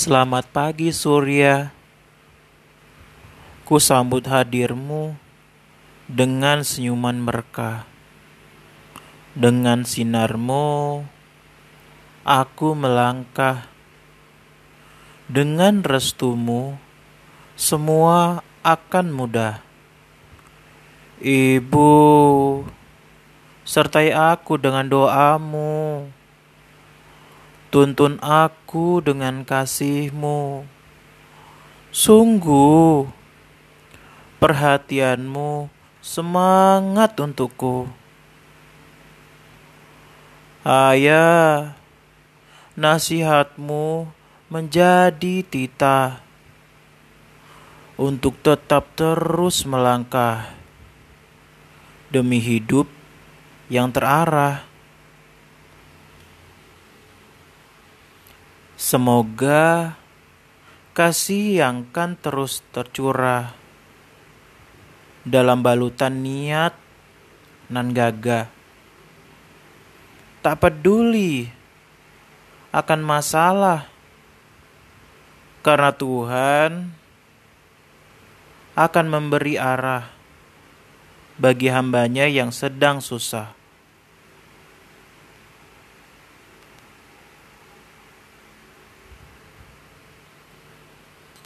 Selamat pagi Surya. Ku sambut hadirmu dengan senyuman mereka. Dengan sinarmu, aku melangkah. Dengan restumu, semua akan mudah. Ibu, sertai aku dengan doamu. Tuntun aku dengan kasihmu. Sungguh, perhatianmu semangat untukku. Ayah, nasihatmu menjadi titah untuk tetap terus melangkah demi hidup yang terarah. Semoga kasih yang kan terus tercurah dalam balutan niat nan gagah tak peduli akan masalah, karena Tuhan akan memberi arah bagi hambanya yang sedang susah.